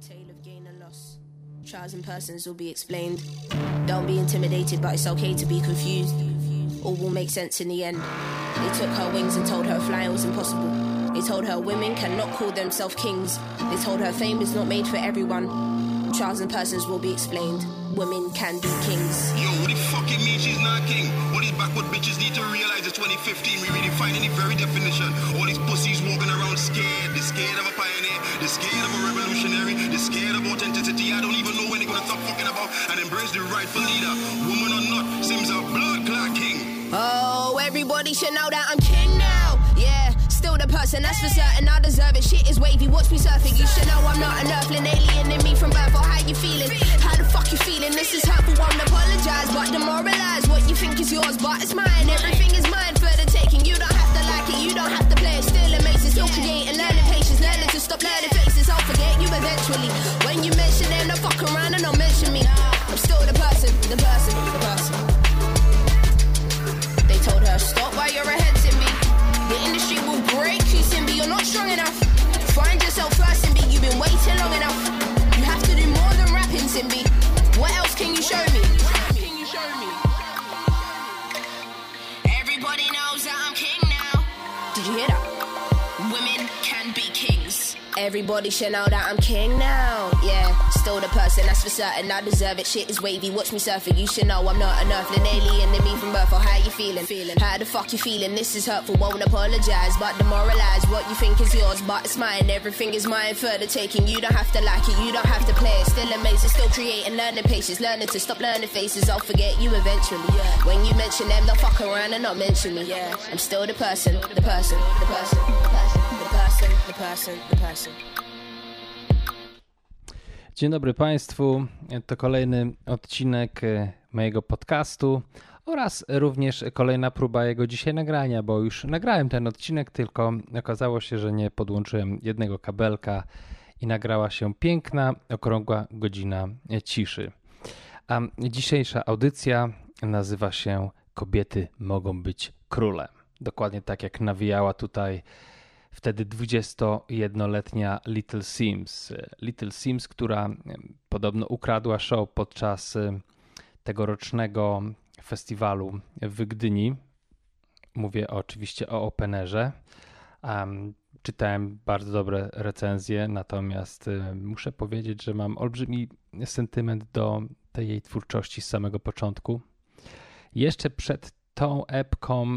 tale of gain and loss. Trials and persons will be explained. Don't be intimidated, but it's okay to be confused. All will make sense in the end. They took her wings and told her flying was impossible. They told her women cannot call themselves kings. They told her fame is not made for everyone. Trials and persons will be explained. Women can be kings. Yo, what the fuck it mean she's not king? All these backward bitches need to realize it's 2015. We really finding the very definition. All these pussies walking around scared. They're scared of a pioneer. They're scared of a revolutionary. They're scared of authenticity. I don't even know when they're gonna stop fucking about and embrace the rightful leader. Woman or not, Sims a blood clot king. Oh, everybody should know that I'm king now. Yeah, still the person, that's for certain. I deserve it. Shit is wavy, watch me surfing. You should know I'm not an earthling alien in me from birth. Or how you feeling? How the fuck you feeling? This is hurtful, won't apologize, but demoralize. What you think is yours, but it's mine. Everything is mine for the taking. You don't have to like it, you don't have to play it. Still amazing, still creating, learning patience, learning to stop learning eventually. When you mention them, don't fuck around and don't mention me. I'm still the person, the person, the person. They told her, stop while you're ahead, Everybody should know that I'm king now. Yeah, still the person, that's for certain. I deserve it. Shit is wavy. Watch me surfing. You should know I'm not an earthling alien to me from birth. How you feeling? Feeling? How the fuck you feeling? This is hurtful. Won't apologize, but demoralize. What you think is yours, but it's mine. Everything is mine for the taking. You don't have to like it. You don't have to play it. Still amazing. Still creating. Learning patience. Learning to stop learning faces. I'll forget you eventually. Yeah. When you mention them, they'll fuck around and not mention me. Yeah. I'm still the person. The person. The person. The person. Dzień dobry Państwu. To kolejny odcinek e, mojego podcastu oraz również kolejna próba jego dzisiaj nagrania, bo już nagrałem ten odcinek, tylko okazało się, że nie podłączyłem jednego kabelka i nagrała się piękna, okrągła godzina ciszy. A dzisiejsza audycja nazywa się Kobiety mogą być królem. Dokładnie tak jak nawijała tutaj wtedy 21-letnia Little Sims. Little Sims, która podobno ukradła show podczas tegorocznego festiwalu w Gdyni. Mówię oczywiście o Openerze. Um, czytałem bardzo dobre recenzje, natomiast muszę powiedzieć, że mam olbrzymi sentyment do tej jej twórczości z samego początku. Jeszcze przed tą epką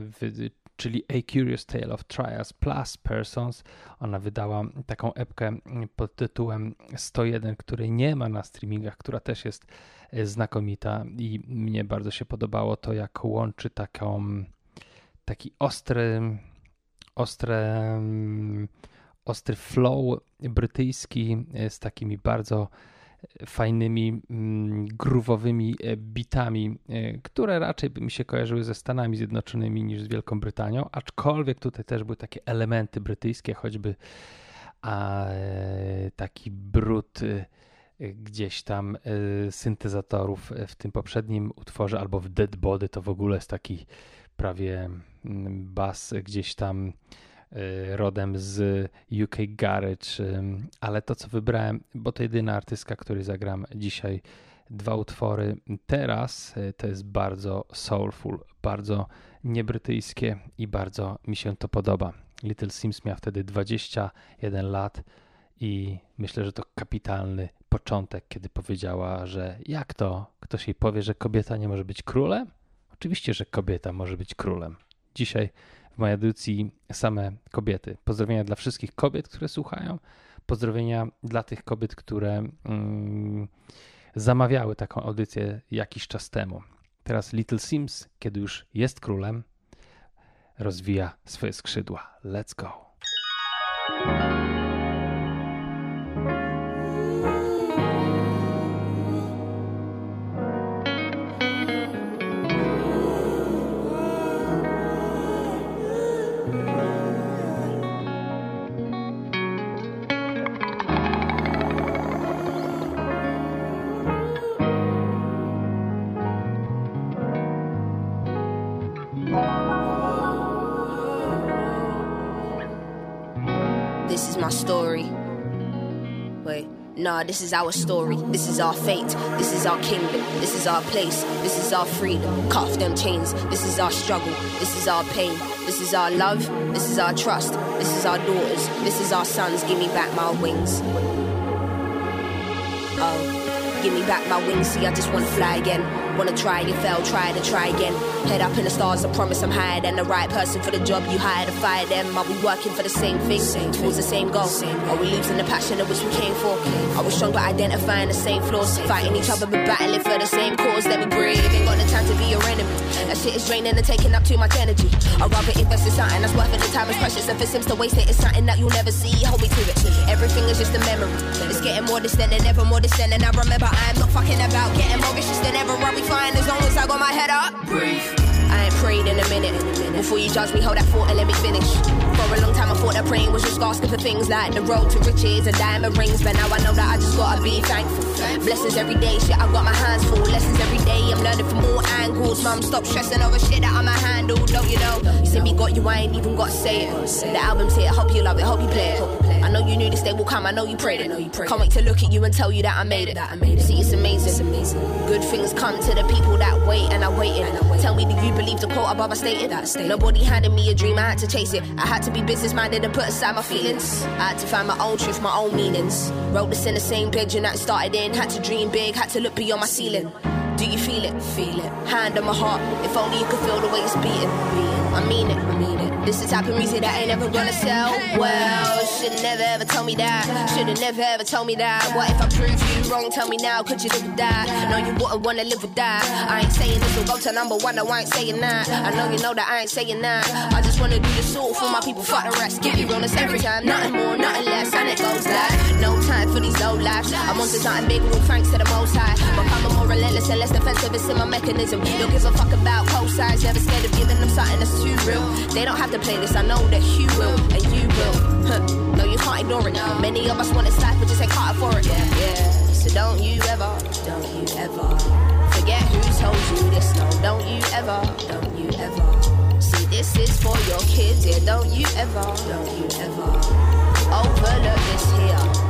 w czyli A Curious Tale of Trials Plus Persons. Ona wydała taką epkę pod tytułem 101, której nie ma na streamingach, która też jest znakomita i mnie bardzo się podobało to, jak łączy taką, taki ostry, ostry, ostry flow brytyjski z takimi bardzo fajnymi, groowowymi bitami, które raczej by mi się kojarzyły ze Stanami Zjednoczonymi niż z Wielką Brytanią, aczkolwiek tutaj też były takie elementy brytyjskie, choćby a, taki brud gdzieś tam syntezatorów w tym poprzednim utworze albo w Dead Body to w ogóle jest taki prawie bas gdzieś tam rodem z UK Garage, ale to co wybrałem, bo to jedyna artystka, który zagram dzisiaj dwa utwory teraz, to jest bardzo soulful, bardzo niebrytyjskie i bardzo mi się to podoba. Little Sims miała wtedy 21 lat i myślę, że to kapitalny początek, kiedy powiedziała, że jak to ktoś jej powie, że kobieta nie może być królem? Oczywiście, że kobieta może być królem. Dzisiaj w mojej edycji same kobiety. Pozdrowienia dla wszystkich kobiet, które słuchają. Pozdrowienia dla tych kobiet, które mm, zamawiały taką audycję jakiś czas temu. Teraz Little Sims, kiedy już jest królem, rozwija swoje skrzydła. Let's go. Nah, this is our story. This is our fate. This is our kingdom. This is our place. This is our freedom. Cut off them chains. This is our struggle. This is our pain. This is our love. This is our trust. This is our daughters. This is our sons. Give me back my wings. Oh, give me back my wings. See, I just wanna fly again. Wanna try, you fell, try to try again. Head up in the stars, I promise I'm higher than the right person for the job you hire to fire them. Are we working for the same thing, same towards the same goal? Are we losing the passion of which we came for? Are we strong but identifying the same flaws? Fighting each other but battling for the same cause? Let me breathe, ain't got the time to be your enemy. That shit is draining and taking up too much energy. I'd rather invest in something that's worth it, the time is precious. If it seems to waste it, it's something that you'll never see. Hold me to it. Everything is just a memory. It's getting more distant and ever more distant. And I remember I'm not fucking about getting more vicious than ever. I'll be fine as long as I got my head up. Breathe. I ain't prayed in a minute. Before you judge me, hold that thought and let me finish. For a long time, I thought that praying was just asking for things like the road to riches and diamond rings. But now I know that I just gotta be thankful. Blessings every day, shit, I got my hands full. Lessons every day, I'm learning from all angles. Mum, stop stressing over shit that I'ma handle, don't you know? You see me got you, I ain't even gotta say it. The album's here, hope you love it, hope you play it. I know you knew this day will come, I know you prayed it. Can't wait to look at you and tell you that I made it. See, it's amazing. Good things come to the people that wait and are waiting. Tell me, do you believe the quote above I stated? Nobody handed me a dream, I had to chase it. I had to be business minded and put aside my feelings. I had to find my own truth, my own meanings. Wrote this in the same bedroom that started in. Had to dream big, had to look beyond my ceiling. Do you feel it? Feel it. Hand on my heart. If only you could feel the way it's beating. I it. I mean it. This is type of music that ain't never gonna sell well. Should've never ever told me that. Should've never ever told me that. What if I prove you wrong? Tell me now. Could you live with that? No, you wouldn't wanna live with that. I ain't saying this will go to number one. No, I ain't saying that. I know you know that I ain't saying that. I just wanna do the soul for my people. Fuck the rest. Give you realness every time. Nothing more, nothing less. And it goes like no time for these low lives. I'm on to something big. All thanks to the most high. Becoming more relentless and less defensive. It's in my mechanism. Don't give a fuck about cosigns. Never scared of giving them something that's too real. They don't have to play this. I know that you will, and you will. Huh. No, you can't ignore it. Many of us want this life, but just ain't caught for it. Yeah. So don't you ever, don't you ever forget who told you this. No, don't you ever, don't you ever. See, this is for your kids. Yeah, don't you ever, don't you ever overlook this here.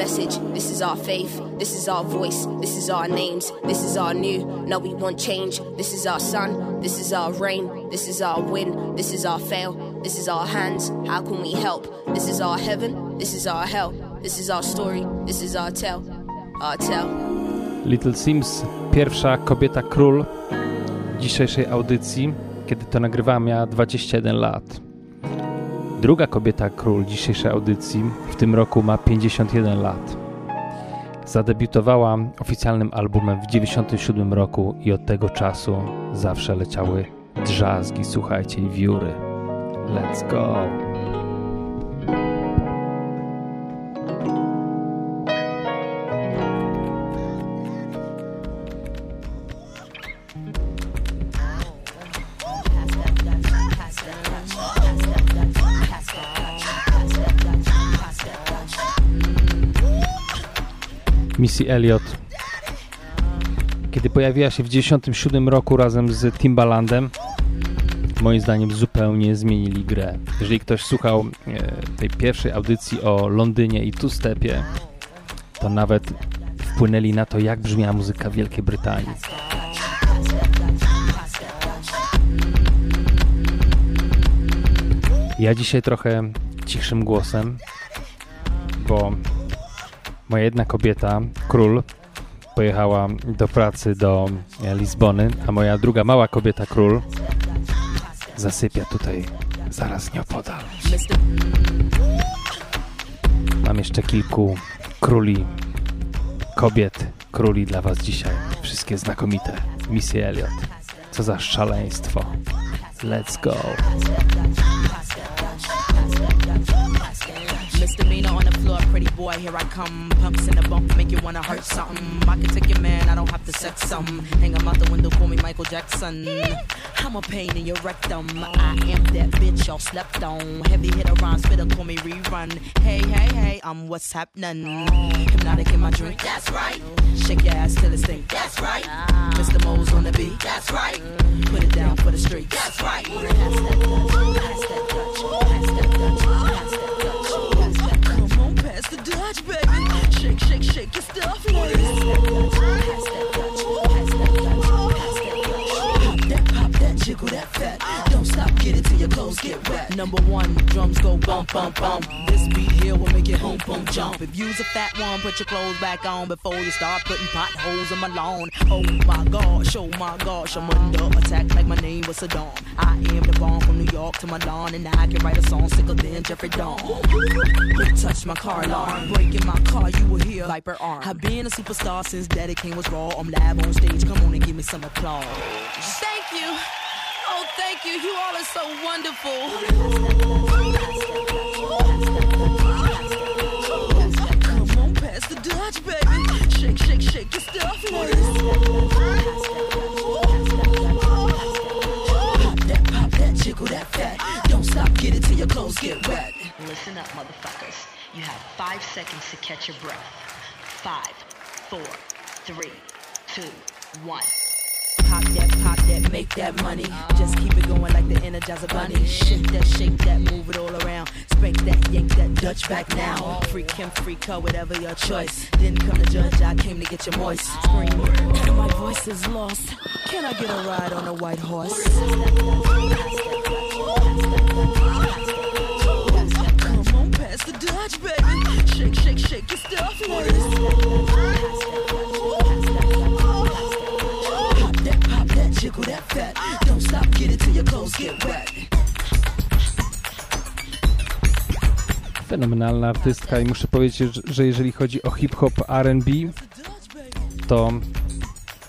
Message, this is our faith, this is our voice, this is our names, this is our new. No, we want change. This is our sun, this is our rain, this is our win, this is our fail, this is our hands. How can we help? This is our heaven, this is our hell, this is our story, this is our tell, our tell. Little Sims, pierwsza kobieta król dzisiejszej audycji, kiedy to nagrywałem, miała 21 lat. Druga kobieta król dzisiejszej audycji w tym roku ma 51 lat. Zadebiutowała oficjalnym albumem w 97 roku i od tego czasu zawsze leciały drzazgi, słuchajcie, i wióry. Let's go! Missy Elliott. Kiedy pojawiła się w 1997 roku razem z Timbalandem, moim zdaniem zupełnie zmienili grę. Jeżeli ktoś słuchał e, tej pierwszej audycji o Londynie i Two-Stepie, to nawet wpłynęli na to, jak brzmiała muzyka Wielkiej Brytanii. Ja dzisiaj trochę cichszym głosem, bo moja jedna kobieta, król, pojechała do pracy do Lizbony, a moja druga mała kobieta, król, zasypia tutaj zaraz nieopodal. Mam jeszcze kilku króli, kobiet, króli dla was dzisiaj. Wszystkie znakomite. Missy Elliot. Co za szaleństwo. Let's go. Misdemeanor on the pretty boy, here I come. Pumps in the bump, make you wanna hurt something. I can take your man, I don't have to sex some. Hang him out the window, call me Michael Jackson. I'm a pain in your rectum. I am that bitch y'all slept on. Heavy hitter rhyme, spitter, call me rerun. Hey, hey, hey, I'm what's happening. Hypnotic in my drink, that's right. Shake your ass till it stink, that's right. Mr. Mo's on the beat, that's right. Put it down for the street, that's right. Pass that Dutch, pass that Dutch, pass that Dutch, Number one, drums go bump, bump, bump. This beat here will make it boom, boom, jump. If you's a fat one, put your clothes back on before you start putting potholes in my lawn. Oh my gosh, oh my gosh, I'm under attack like my name was Saddam. I am the bomb from New York to my lawn, and I can write a song sicker than Jeffrey Dawn. They touched my car alarm, breaking my car, you will hear Viper arm. I've been a superstar since Daddy King was raw. I'm live on stage, come on and give me some applause. Thank you. You. All are so wonderful. Come on, pass the Dutch, baby. Shake, shake, shake your stuff. Pop that, pop that, jiggle that fat. Don't stop, get it till your clothes get wet. Listen up, motherfuckers. You have five seconds to catch your breath. Five, four, three, two, one. Pop that, pop that, make that money. Just keep it going like the Energizer Bunny. Shake that, shake that, move it all around. Spank that, yank that, Dutch back now. Freak him, freak her, whatever your choice. Didn't come to judge, I came to get your moist. Scream, my voice is lost. Can I get a ride on a white horse? Come on, pass the Dutch, baby. Shake, shake, shake your stuff. Pop that, fat. Don't stop, get it till your clothes get wet. Fenomenalna artystka i muszę powiedzieć, że jeżeli chodzi o hip-hop R&B, to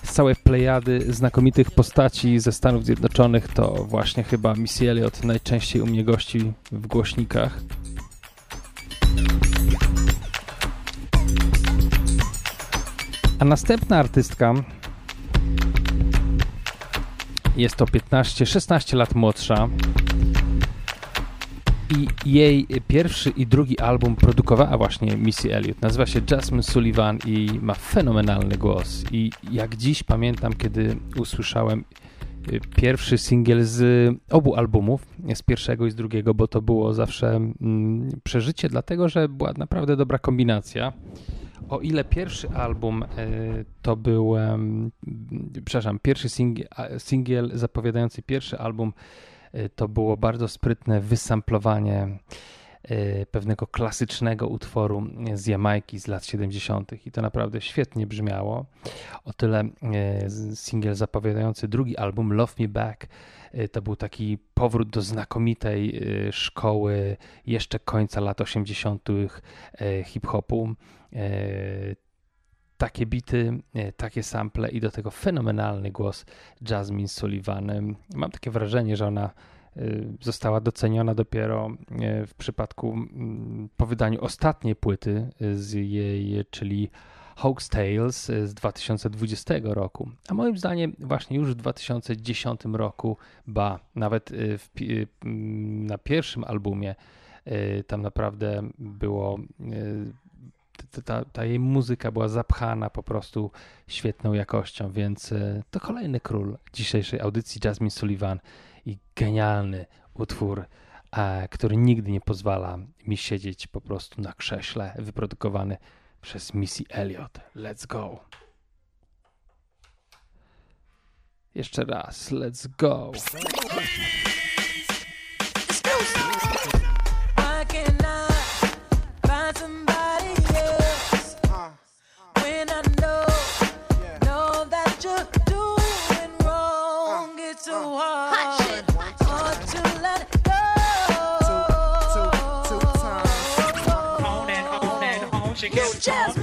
z całej plejady znakomitych postaci ze Stanów Zjednoczonych to właśnie chyba Missy Elliott najczęściej u mnie gości w głośnikach. A następna artystka jest to 15-16 lat młodsza i jej pierwszy i drugi album produkowała właśnie Missy Elliott. Nazywa się Jasmine Sullivan i ma fenomenalny głos. I jak dziś pamiętam, kiedy usłyszałem y, pierwszy singiel z obu albumów, z pierwszego i z drugiego, bo to było zawsze mm, przeżycie, dlatego że była naprawdę dobra kombinacja. O ile pierwszy album y, to był, przepraszam, pierwszy singiel, zapowiadający pierwszy album y, to było bardzo sprytne wysamplowanie y, pewnego klasycznego utworu z Jamajki z lat 70. i to naprawdę świetnie brzmiało. O tyle singiel zapowiadający drugi album Love Me Back to był taki powrót do znakomitej szkoły jeszcze końca lat 80. y, hip-hopu. Y, Takie bity, y, takie sample i do tego fenomenalny głos Jasmine Sullivan. Mam takie wrażenie, że ona została doceniona dopiero w przypadku po wydaniu ostatniej płyty z jej, czyli Hawk's Tales z 2020 roku. A moim zdaniem właśnie już w 2010 roku, ba, nawet w, na pierwszym albumie tam naprawdę było ta, ta jej muzyka była zapchana po prostu świetną jakością, więc y, to kolejny król dzisiejszej audycji Jasmine Sullivan i genialny utwór, e, który nigdy nie pozwala mi siedzieć po prostu na krześle, wyprodukowany przez Missy Elliott. Let's go. Jeszcze raz, let's go. Why Jasmine,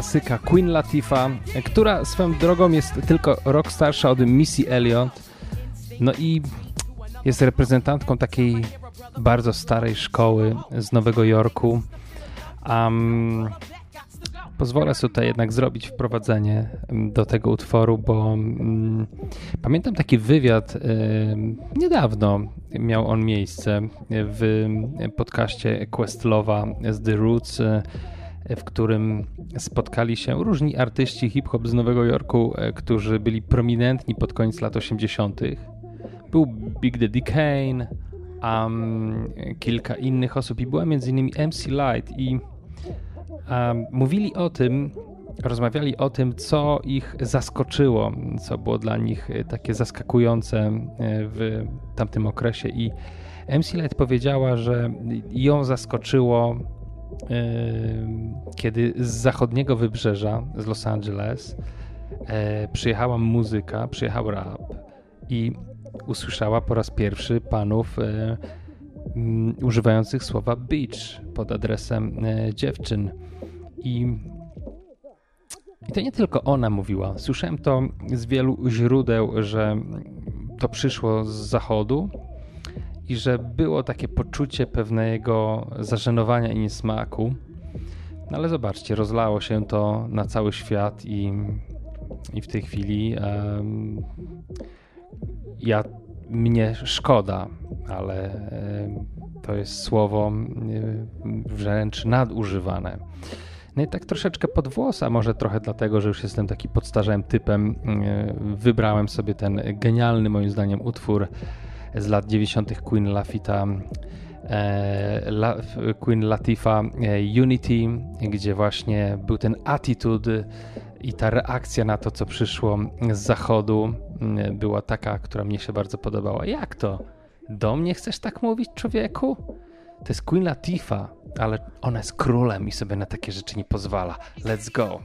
Klasyka Queen Latifah, która swoją drogą jest tylko rok starsza od Missy Elliott. No i jest reprezentantką takiej bardzo starej szkoły z Nowego Jorku. Um, pozwolę sobie tutaj jednak zrobić wprowadzenie do tego utworu, bo pamiętam taki wywiad niedawno miał on miejsce w podcaście Questlowa z The Roots, w którym spotkali się różni artyści hip-hop z Nowego Jorku, y, którzy byli prominentni pod koniec lat 80. Był Big Daddy Kane, um, kilka innych osób i była między innymi MC Light i um, mówili o tym, rozmawiali o tym, co ich zaskoczyło, co było dla nich e, takie zaskakujące e, w tamtym okresie i MC Light powiedziała, że ją zaskoczyło e, kiedy z zachodniego wybrzeża, z Los Angeles, przyjechała muzyka, przyjechał rap i usłyszała po raz pierwszy panów e, m, używających słowa beach pod adresem e, dziewczyn. I, I to nie tylko ona mówiła. Słyszałem to z wielu źródeł, że to przyszło z zachodu i że było takie poczucie pewnego zażenowania i niesmaku. No ale zobaczcie, rozlało się to na cały świat i, i w tej chwili um, ja mnie szkoda, ale to jest słowo wręcz nadużywane. No i tak troszeczkę pod włos, a może trochę dlatego, że już jestem taki podstarzałym typem, wybrałem sobie ten genialny moim zdaniem utwór z lat 90. Queen Lafita Queen Latifa Unity, gdzie właśnie był ten attitude i ta reakcja na to, co przyszło z zachodu, była taka, która mnie się bardzo podobała. Jak to? Do mnie chcesz tak mówić, człowieku? To jest Queen Latifah, ale ona jest królem i sobie na takie rzeczy nie pozwala. Let's go.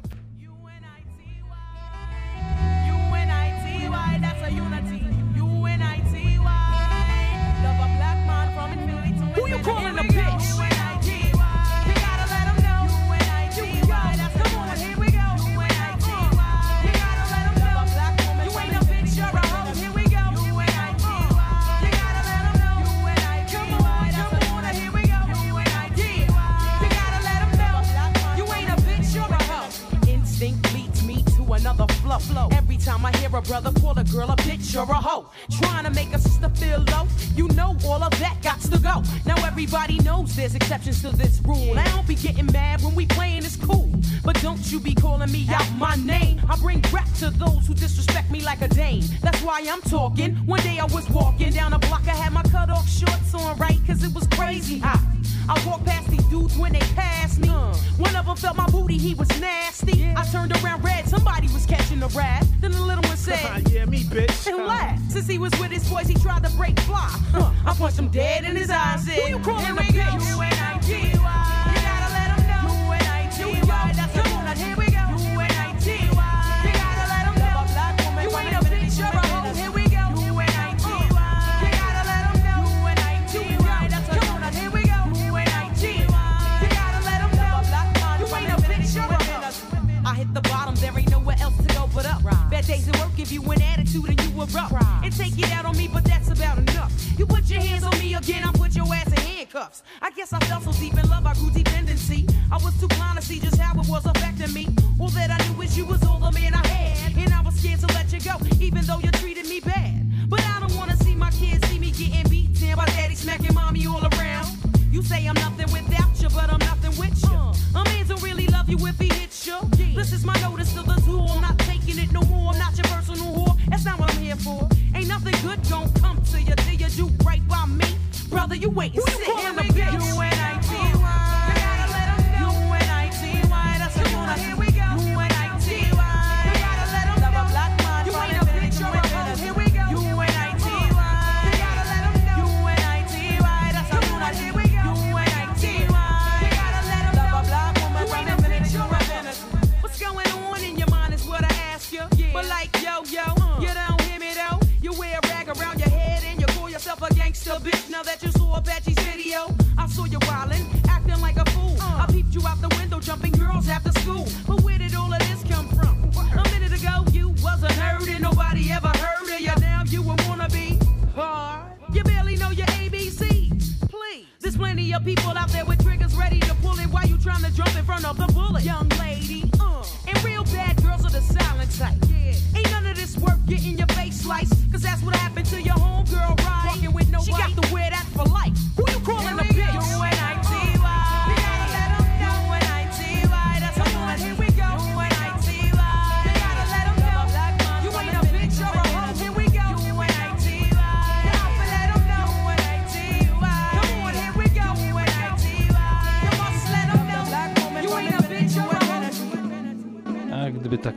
A brother call a girl a bitch or a hoe, trying to make a sister feel low, you know all of that got to go. Now everybody knows there's exceptions to this rule. I don't be getting mad when we playing it's cool, but don't you be calling me out my name. I bring rap to those who disrespect me like a dame. That's why I'm talking. One day I was walking down a block, I had my cut off shorts on right, cause it was crazy hot. I walked past these dudes when they passed me. One of them felt my booty, he was nasty. I turned around red, somebody was catching a rat. Then the little one said, uh-huh, Yeah, me, bitch. And laughed. Since he was with his boys, he tried to break fly. Huh. I punched him dead in his eyes. Who you calling a bitch? U-N-I-T-Y. You gotta let him know. The one. Here we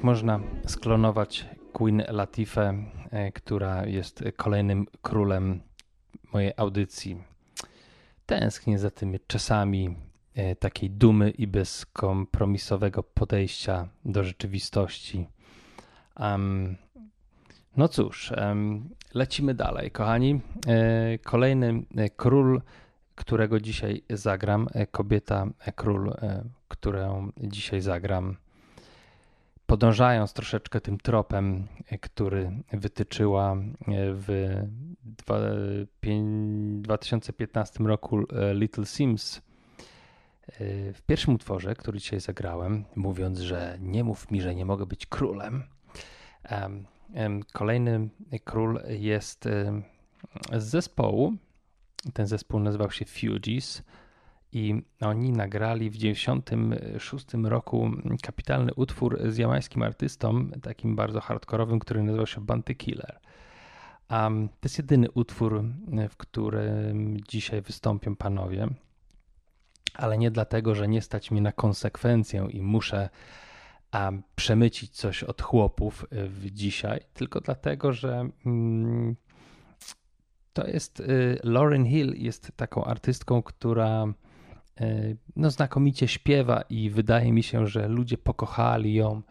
można sklonować Queen Latifę, e, która jest kolejnym królem mojej audycji. Tęsknię za tymi czasami e, takiej dumy i bezkompromisowego podejścia do rzeczywistości. Em, no cóż, em, lecimy dalej, kochani. E, Kolejny król, którego dzisiaj zagram, kobieta, król, którą dzisiaj zagram podążając troszeczkę tym tropem, e, który wytyczyła e, w dwa- pię- 2015 roku e, Little Sims. W pierwszym utworze, który dzisiaj zagrałem, mówiąc, że nie mów mi, że nie mogę być królem. em, em, Kolejny król jest z zespołu. Ten zespół nazywał się Fugees i oni nagrali w 96 roku kapitalny utwór z jamańskim artystą, takim bardzo hardkorowym, który nazywał się Bounty Killer. Um, to jest jedyny utwór, w którym dzisiaj wystąpią panowie, ale nie dlatego, że nie stać mi na konsekwencję i muszę przemycić coś od chłopów w dzisiaj, tylko dlatego, że mm, to jest y, Lauren Hill jest taką artystką, która no, znakomicie śpiewa i wydaje mi się, że ludzie pokochali ją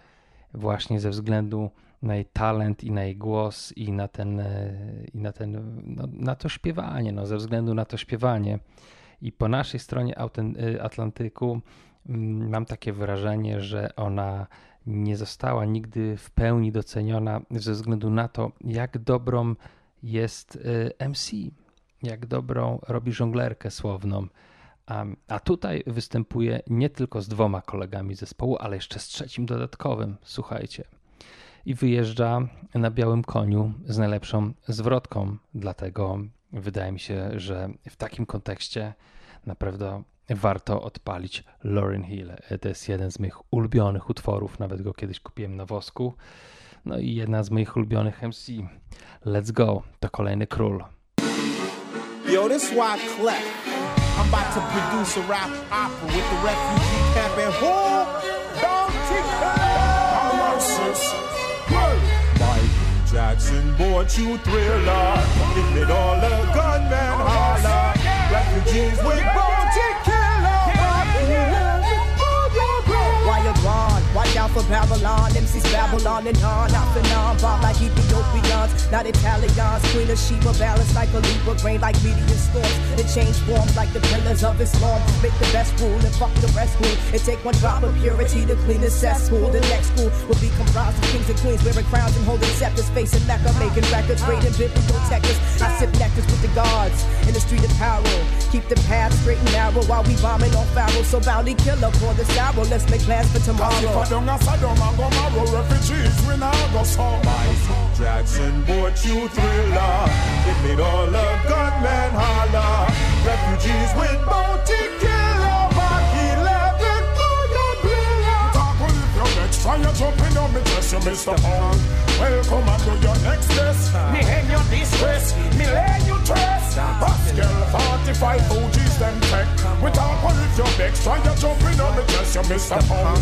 właśnie ze względu na jej talent i na jej głos i na ten, y, i na, ten no, na to śpiewanie, no, ze względu na to śpiewanie. I po naszej stronie y, Atlantyku mm, mam takie wrażenie, że ona nie została nigdy w pełni doceniona ze względu na to, jak dobrą jest MC, jak dobrą robi żonglerkę słowną. A, tutaj występuje nie tylko z dwoma kolegami zespołu, ale jeszcze z trzecim dodatkowym. Słuchajcie. I wyjeżdża na białym koniu z najlepszą zwrotką. Dlatego wydaje mi się, że w takim kontekście naprawdę warto odpalić Lauryn Hill. To jest jeden z moich ulubionych utworów, nawet go kiedyś kupiłem na wosku. No i jedna z moich ulubionych MC. Let's go, to kolejny król. Yo, this why Clef. I'm about to produce a rap opera with the refugee camp and who? Bounty Michael Jackson bought you thriller. It made all the gunmen holler. Refugees with bounty out for Babylon. MCs Babylon and on. Out and on. Bob like Ethiopians. Not Italians. Queen of Sheba. Balance like a Libra. Rain like meteor storms. It change forms like the pillars of Islam. Make the best rule and fuck the rest rule. It take one drop of purity to clean the cesspool. The next school will be comprised of kings and queens wearing crowns and holding scepters. Facing Mecca. Making records. Raiding biblical textures. I sip nectars with the gods. In the street of power. Keep the path straight and narrow while we bombing on Pharaoh. So bounty killer for the sorrow. Let's make plans for If tomorrow. Go refugees. We now go Michael Jackson bought you thriller. It made all the gunmen holler. Refugees with bounty killer. Back 11 for your thriller. Talk with your next try you jumping on me chest, you Mr. Punk. Welcome and do your next test. Me hang your distress. Me lay you trust. Pascal 45 Fugees them tech. We talk with your next try you jumping on me chest, you Mr. Punk.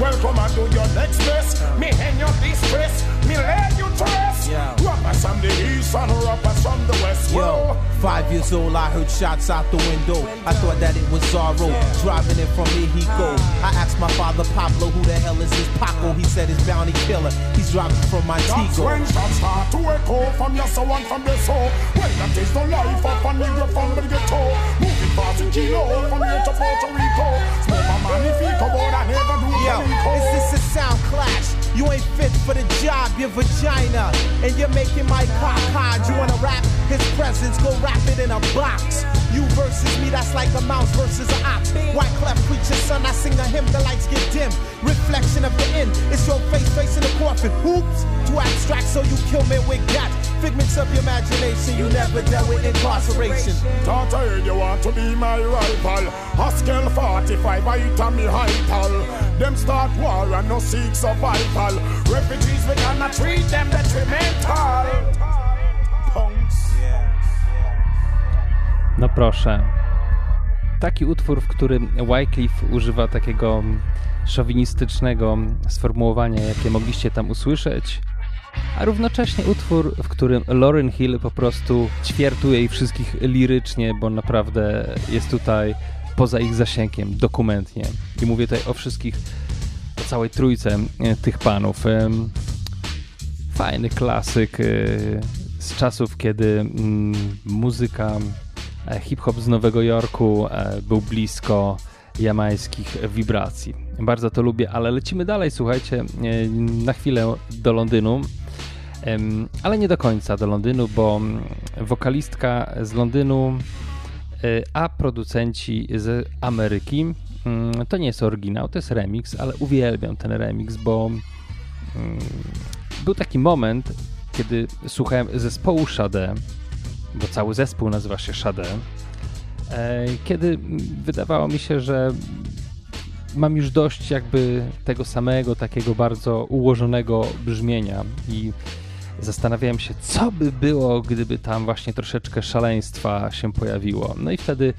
Welcome and do your next best. Me hang your distress. Me lay you trust. Yeah. Rappers from the east and rappers from the west. Yo, five years old, I heard shots out the window. I thought that it was Zorro driving in from Mexico. I asked my father Pablo, who the hell is this Paco? He said it's bounty killer. He's driving from Montego. That's when shots start to echo from your soul and from your soul. When that is the life of a nigga from the ghetto. Moving fast in kilo from here to Puerto Rico. Smoke my magnifico, but I never do Yo, is this a sound clash? You ain't fit for the job, your vagina. And you're making my cock hard. You wanna rap? His presence, go wrap it in a box. You versus me, that's like a mouse versus an ox. White clef preacher, son, I sing a hymn, the lights get dim. Reflection of the end, it's your face facing the coffin. Hoops, too abstract, so you kill me with that. Figments of your imagination, you never dealt with incarceration. Thought I you want to be my rival. Haskell 45, I hit on me high Them start war and no seek survival. Refugees, we cannot treat them detrimental. Punks. No proszę. Taki utwór, w którym Wycliffe używa takiego szowinistycznego sformułowania, jakie mogliście tam usłyszeć, a równocześnie utwór, w którym Lauren Hill po prostu ćwiertuje ich wszystkich lirycznie, bo naprawdę jest tutaj poza ich zasięgiem, dokumentnie. I mówię tutaj o wszystkich, o całej trójce e, tych panów. Fajny klasyk e, z czasów, kiedy mm, muzyka e, hip-hop z Nowego Jorku był blisko jamańskich wibracji. Bardzo to lubię, ale lecimy dalej, słuchajcie, na chwilę do Londynu ale nie do końca do Londynu, bo mm, wokalistka z Londynu, y, a producenci z Ameryki. Mm, to nie jest oryginał, to jest remix, ale uwielbiam ten remix, bo mm, był taki moment, kiedy słuchałem zespołu Shade, bo cały zespół nazywa się Shade, e, kiedy wydawało mi się, że mam już dość jakby tego samego, takiego bardzo ułożonego brzmienia i zastanawiałem się, co by było, gdyby tam właśnie troszeczkę szaleństwa się pojawiło. No i wtedy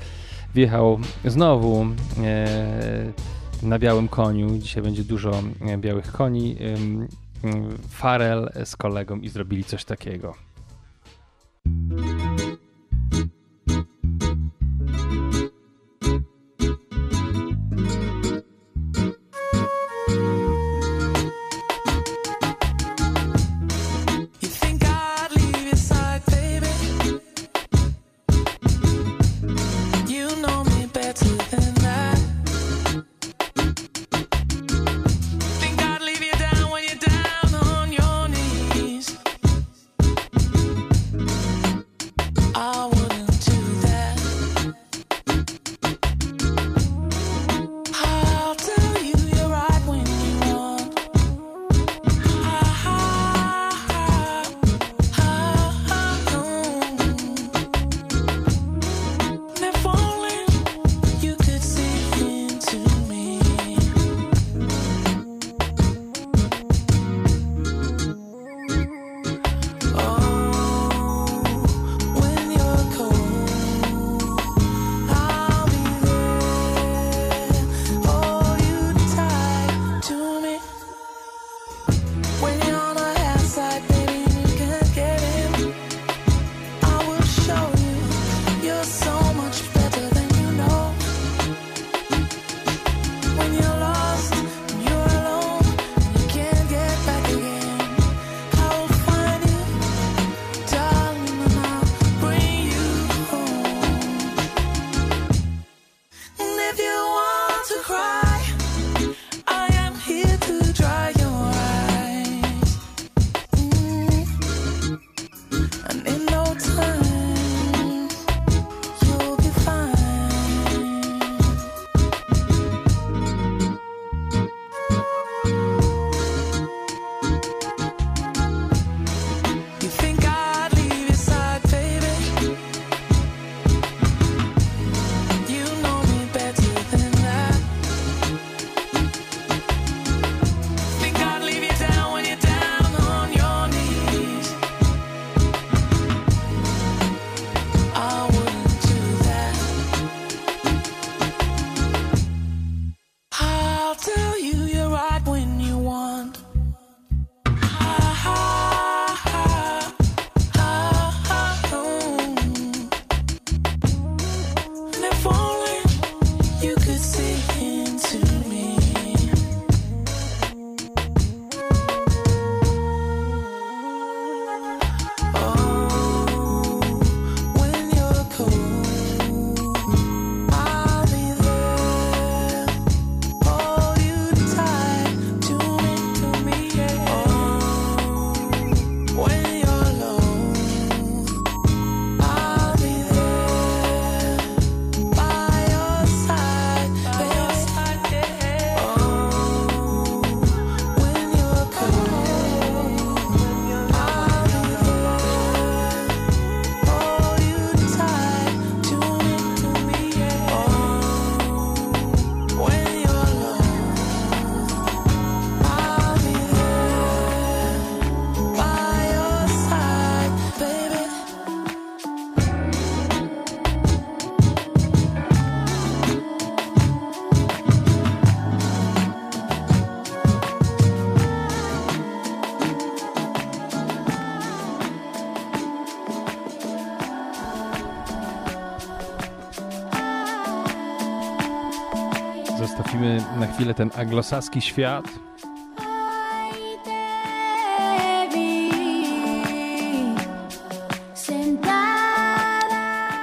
wjechał znowu e, na białym koniu. Dzisiaj będzie dużo e, białych koni. E, Farel z kolegą i zrobili coś takiego. Chwilę ten anglosaski świat.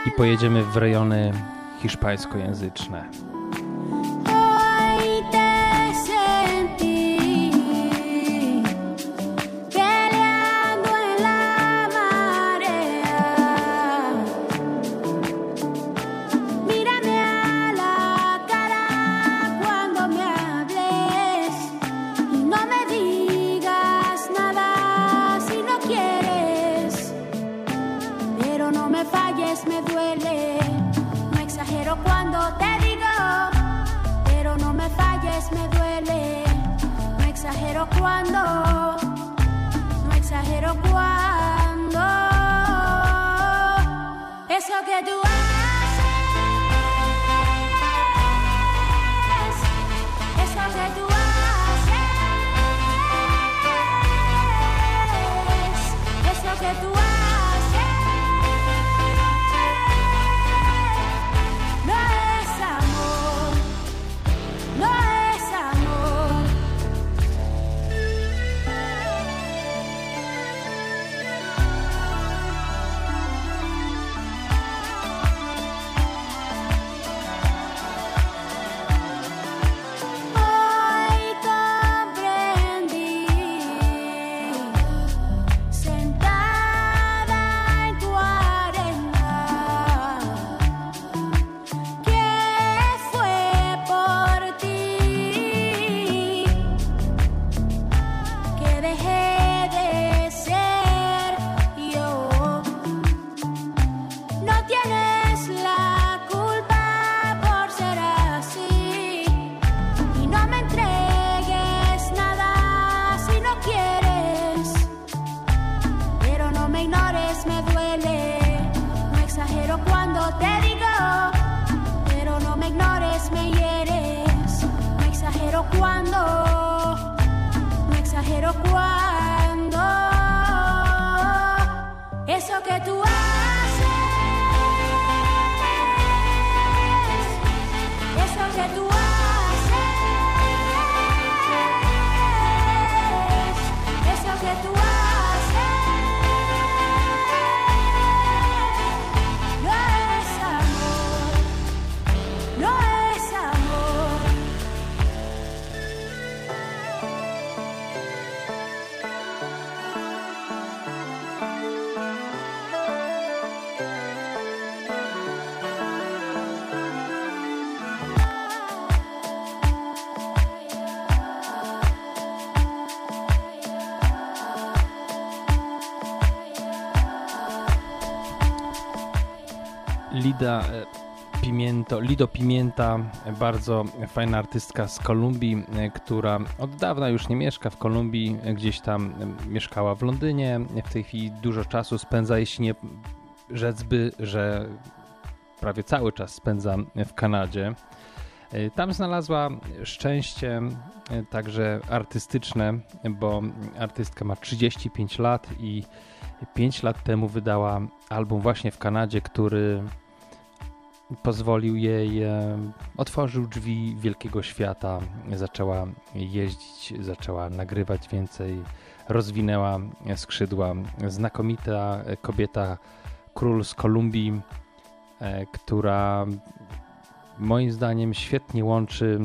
I pojedziemy w rejony hiszpańskojęzyczne. Lida e, Pimiento, Lido Pimienta, bardzo fajna artystka z Kolumbii, e, która od dawna już nie mieszka w Kolumbii, e, gdzieś tam mieszkała w Londynie. W tej chwili dużo czasu spędza, jeśli nie rzec by, że prawie cały czas spędza w Kanadzie. Tam znalazła szczęście także artystyczne, bo artystka ma 35 lat i 5 lat temu wydała album właśnie w Kanadzie, który pozwolił jej, e, otworzył drzwi wielkiego świata, zaczęła jeździć, zaczęła nagrywać więcej, rozwinęła skrzydła. Znakomita kobieta, król z Kolumbii, e, która moim zdaniem świetnie łączy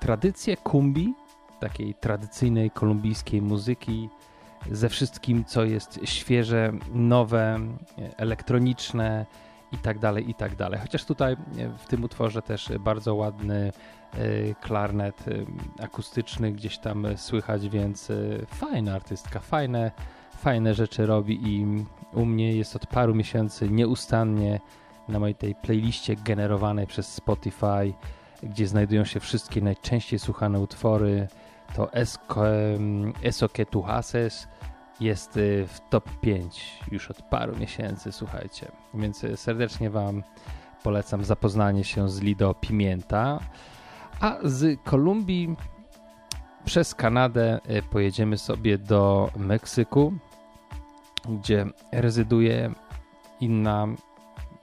tradycję kumbi, takiej tradycyjnej kolumbijskiej muzyki, ze wszystkim, co jest świeże, nowe, elektroniczne, i tak dalej, i tak dalej. Chociaż tutaj e, w tym utworze też bardzo ładny e, klarnet e, akustyczny gdzieś tam słychać, więc fajna artystka, fajne, fajne rzeczy robi i u mnie jest od paru miesięcy nieustannie na mojej tej playliście generowanej przez Spotify, gdzie znajdują się wszystkie najczęściej słuchane utwory, to Eso tu haces, jest y, w top 5 już od paru miesięcy, słuchajcie. Więc y, serdecznie Wam polecam zapoznanie się z Lido Pimienta. A z Kolumbii przez Kanadę y, pojedziemy sobie do Meksyku, gdzie rezyduje inna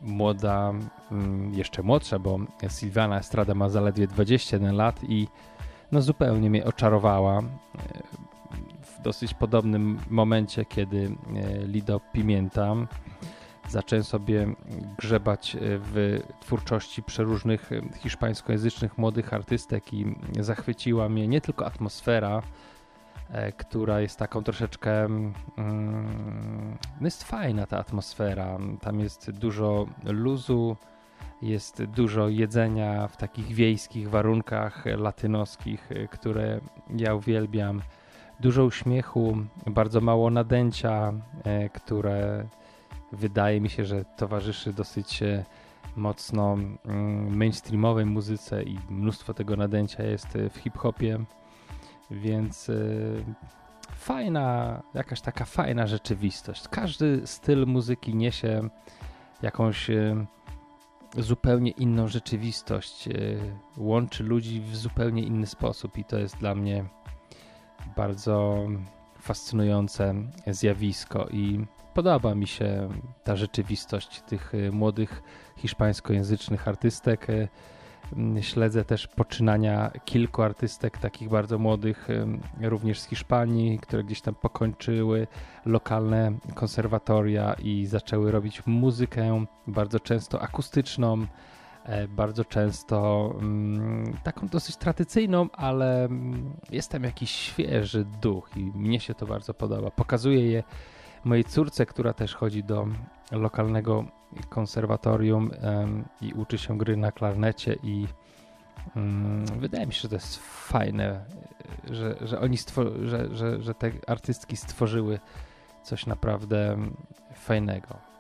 młoda, mm, jeszcze młodsza, bo Sylwiana Estrada ma zaledwie 21 lat i no zupełnie mnie oczarowała dosyć podobnym momencie, kiedy e, Lido Pimienta zacząłem sobie grzebać w twórczości przeróżnych hiszpańskojęzycznych młodych artystek i zachwyciła mnie nie tylko atmosfera, E, która jest taką troszeczkę. Mm, no jest fajna ta atmosfera. Tam jest dużo luzu, jest dużo jedzenia w takich wiejskich warunkach latynoskich, e, które ja uwielbiam. Dużo uśmiechu, bardzo mało nadęcia, e, które wydaje mi się, że towarzyszy dosyć mocno mm, mainstreamowej muzyce i mnóstwo tego nadęcia jest w hip-hopie. Więc fajna, jakaś taka fajna rzeczywistość. Każdy styl muzyki niesie jakąś zupełnie inną rzeczywistość, łączy ludzi w zupełnie inny sposób i to jest dla mnie bardzo fascynujące zjawisko i podoba mi się ta rzeczywistość tych młodych hiszpańskojęzycznych artystek. Mm, śledzę też poczynania kilku artystek, takich bardzo młodych, również z Hiszpanii, które gdzieś tam pokończyły lokalne konserwatoria i zaczęły robić muzykę bardzo często akustyczną, bardzo często mm, taką dosyć tradycyjną, ale mm, jest tam jakiś świeży duch i mnie się to bardzo podoba. Pokazuję je mojej córce, która też chodzi do lokalnego konserwatorium i uczy się gry na klarnecie i um, wydaje mi się, że to jest fajne, że, że oni że, że, że te artystki stworzyły coś naprawdę fajnego.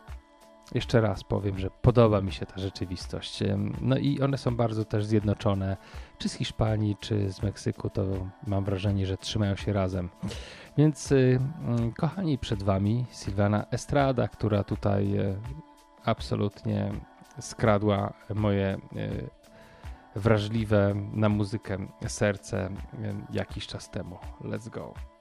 Jeszcze raz powiem, że podoba mi się ta rzeczywistość. No i one są bardzo też zjednoczone, czy z Hiszpanii, czy z Meksyku, to mam wrażenie, że trzymają się razem. Więc y, y, kochani, przed Wami Silvana Estrada, która tutaj y, absolutnie skradła moje wrażliwe na muzykę serce jakiś czas temu. Let's go.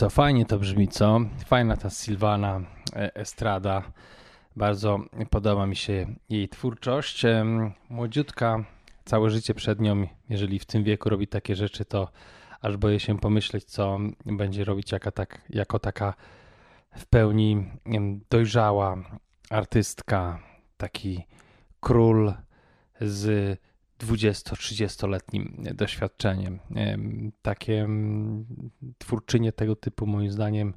Co, fajnie to brzmi, co? Fajna ta Silvana e, Estrada. Bardzo podoba mi się jej twórczość. Młodziutka, całe życie przed nią, jeżeli w tym wieku robi takie rzeczy, to aż boję się pomyśleć, co będzie robić tak, jako taka w pełni dojrzała artystka, taki król z 20-30-letnim doświadczeniem. Takie twórczynie tego typu, moim zdaniem,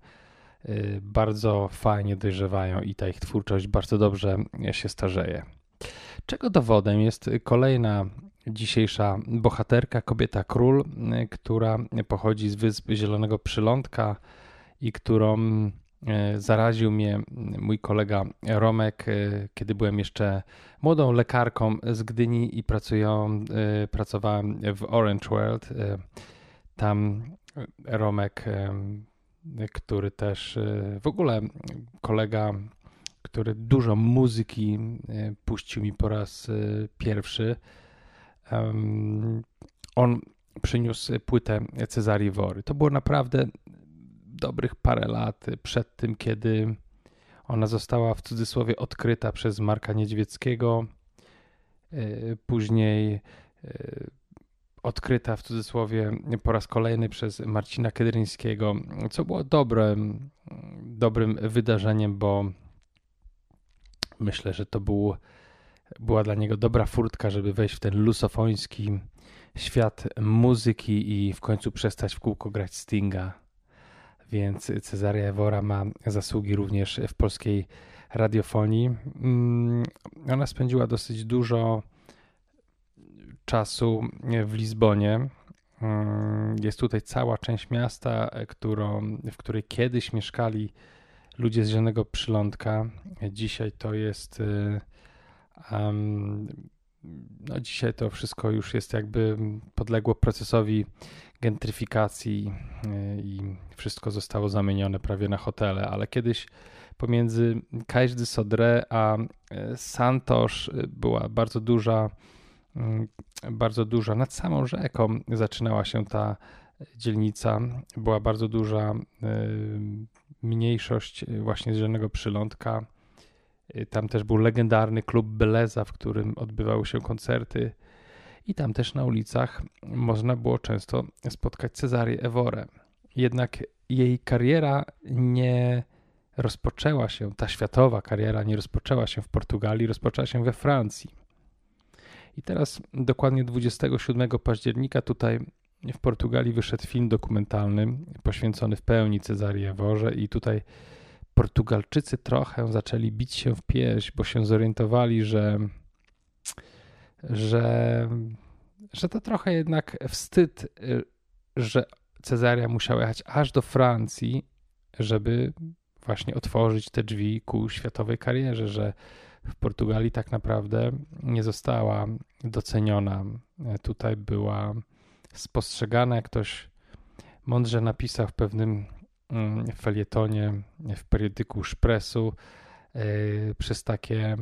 y, bardzo fajnie dojrzewają i ta ich twórczość bardzo dobrze się starzeje. Czego dowodem jest kolejna dzisiejsza bohaterka, kobieta król, która pochodzi z wysp Zielonego Przylądka i którą E, zaraził mnie mój kolega Romek, e, kiedy byłem jeszcze młodą lekarką z Gdyni i pracują, e, pracowałem w Orange World. Tam Romek, który też w ogóle kolega, który dużo muzyki puścił mi po raz pierwszy. On przyniósł płytę Cezarii Wory. To było naprawdę dobrych parę lat przed tym, kiedy ona została w cudzysłowie odkryta przez Marka Niedźwieckiego, e, później e, odkryta w cudzysłowie po raz kolejny przez Marcina Kedryńskiego, co było dobrym, dobrym wydarzeniem, bo myślę, że to był, była dla niego dobra furtka, żeby wejść w ten lusofoński świat muzyki i w końcu przestać w kółko grać Stinga więc Cezaria Ewora ma zasługi również w polskiej radiofonii. Mm, ona spędziła dosyć dużo czasu w Lizbonie. Mm, jest tutaj cała część miasta, którą, w której kiedyś mieszkali ludzie z Zielonego Przylądka. Dzisiaj to jest. Um, no dzisiaj to wszystko już jest jakby podległo procesowi gentryfikacji e, i wszystko zostało zamienione prawie na hotele, ale kiedyś pomiędzy Cais de Sodré a e, Santos była bardzo duża, bardzo duża, nad samą rzeką zaczynała się ta dzielnica, była bardzo duża mniejszość właśnie z Zielonego Przylądka. Tam też był legendarny klub Beleza, w którym odbywały się koncerty i tam też na ulicach można było często spotkać Cezarię Eworę. Jednak jej kariera nie rozpoczęła się, ta światowa kariera nie rozpoczęła się w Portugalii, rozpoczęła się we Francji. I teraz dokładnie 27 października tutaj w Portugalii wyszedł film dokumentalny poświęcony w pełni Cezarii Eworze i tutaj Portugalczycy trochę zaczęli bić się w pieśń, bo się zorientowali, że że, że to trochę jednak wstyd, y, że Cezaria musiała jechać aż do Francji, żeby właśnie otworzyć te drzwi ku światowej karierze, że w Portugalii tak naprawdę nie została doceniona. Tutaj była spostrzegana, jak ktoś mądrze napisał w pewnym mm, felietonie w periodyku Szpresu y, przez takie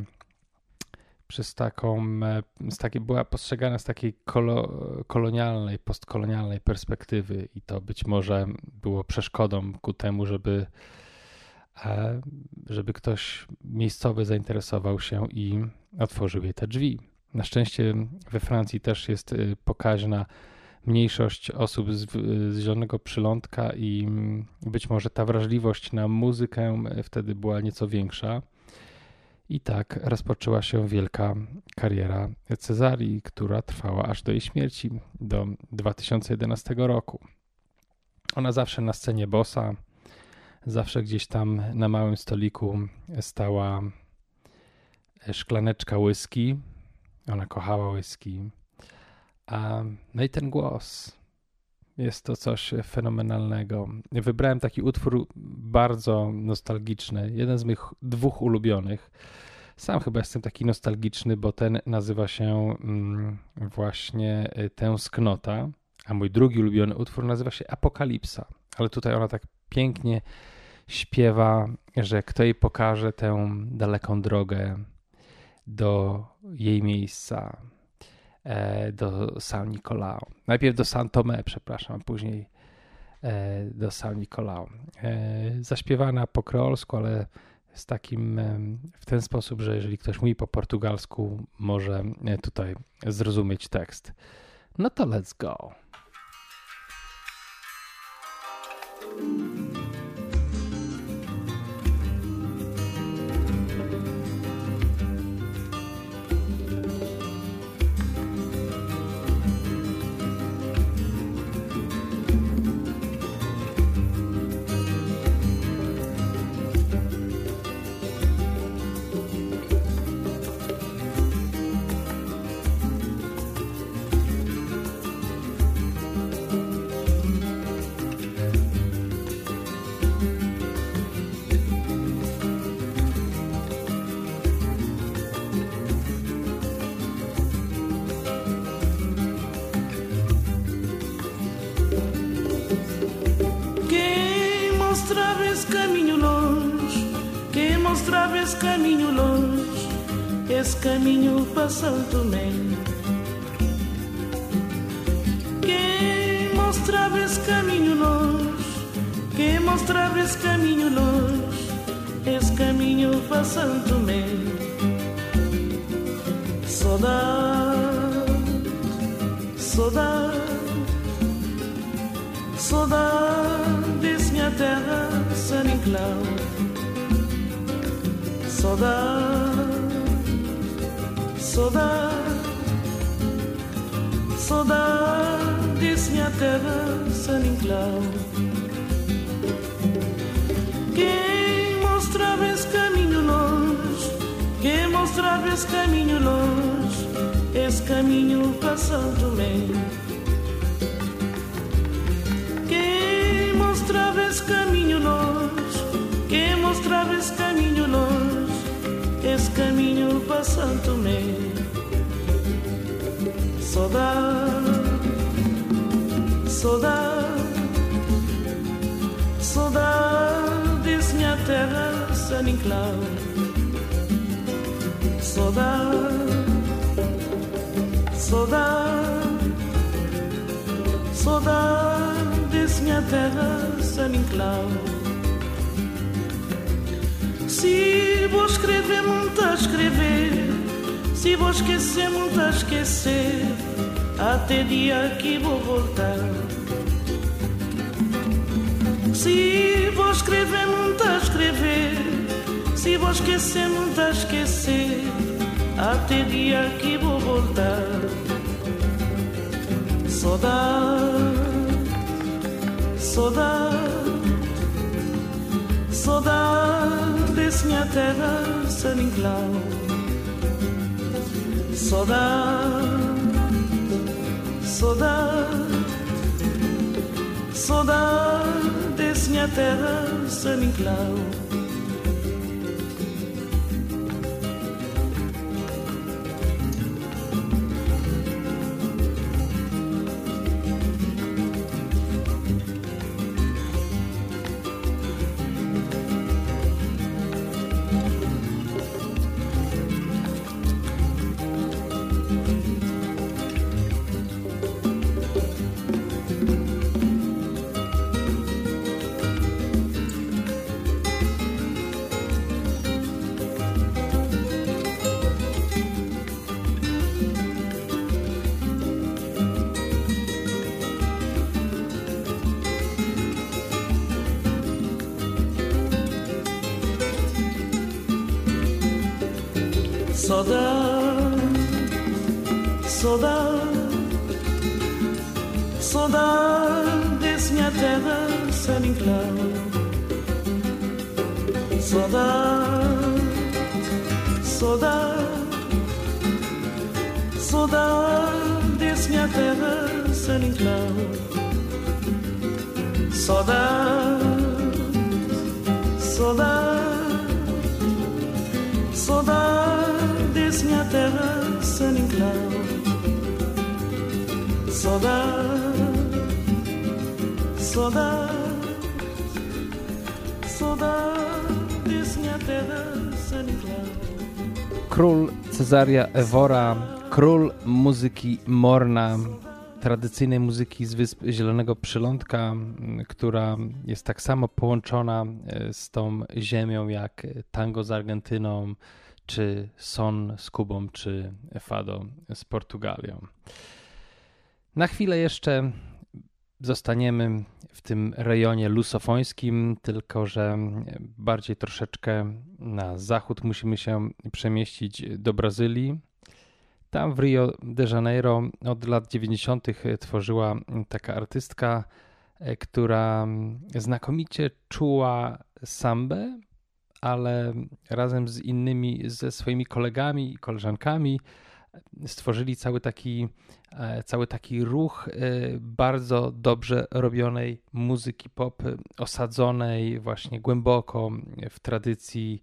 przez taką, e, z takiej, była postrzegana z takiej kolo, kolonialnej, postkolonialnej perspektywy i to być może było przeszkodą ku temu, żeby, e, żeby ktoś miejscowy zainteresował się i otworzył jej te drzwi. Na szczęście we Francji też jest e, pokaźna mniejszość osób z, z zielonego przylądka i być może ta wrażliwość na muzykę wtedy była nieco większa. I tak rozpoczęła się wielka kariera Cezarii, która trwała aż do jej śmierci, do 2011 roku. Ona zawsze na scenie bossa, zawsze gdzieś tam na małym stoliku stała szklaneczka whisky. Ona kochała whisky. A, no i ten głos. Jest to coś fenomenalnego. Wybrałem taki utwór bardzo nostalgiczny, jeden z moich dwóch ulubionych. Sam chyba jestem taki nostalgiczny, bo ten nazywa się mm, właśnie y, Tęsknota, a mój drugi ulubiony utwór nazywa się Apokalipsa. Ale tutaj ona tak pięknie śpiewa, że kto jej pokaże tę daleką drogę do jej miejsca, do San Nicolao. Najpierw do San Tomé, przepraszam, a później e, do San Nicolao. Zaśpiewana po kreolsku, ale z takim w ten sposób, że jeżeli ktoś mówi po portugalsku, może tutaj zrozumieć tekst. No to let's go. Caminho para Santo Tomé. Quem mostrava esse caminho longe, quem mostrava esse caminho longe, esse caminho para Santo Tomé. Saudade, saudade, saudade desse minha terra, San Inclau. Saudade Saudade, saudade minha terra, San Inclau. Quem mostrava esse caminho longe, quem mostrava esse caminho longe, esse caminho São Tomé. Quem mostrava esse caminho longe, quem mostrava esse caminho para Santo Tomé. Saudade, saudade, desse minha terra, San Inclau. Saudade, saudade, saudade desse minha terra, San Inclau. Se vou escrever, muito a escrever. Se vou esquecer, muito a esquecer. Até dia que vou voltar. Se vou escrever, muito a escrever. Se vou esquecer, muito a esquecer. Até dia que vou voltar. Saudade, saudade, saudade pieśnia teraz en inglés. Saudade, saudade, saudade, desnha terra sem inclau. Cezaria Ewora, król muzyki Morna, tradycyjnej muzyki z Wysp Zielonego Przylądka, która jest tak samo połączona e, z tą ziemią jak tango z Argentyną, czy son z Kubą, czy fado z Portugalią. Na chwilę jeszcze zostaniemy w tym rejonie lusofońskim, tylko że bardziej troszeczkę na zachód musimy się przemieścić do Brazylii. Tam w Rio de Janeiro od lat 90. tworzyła taka artystka, która znakomicie czuła sambę, ale razem z innymi, ze swoimi kolegami i koleżankami stworzyli cały taki, e, cały taki ruch e, bardzo dobrze robionej muzyki pop, osadzonej właśnie głęboko w tradycji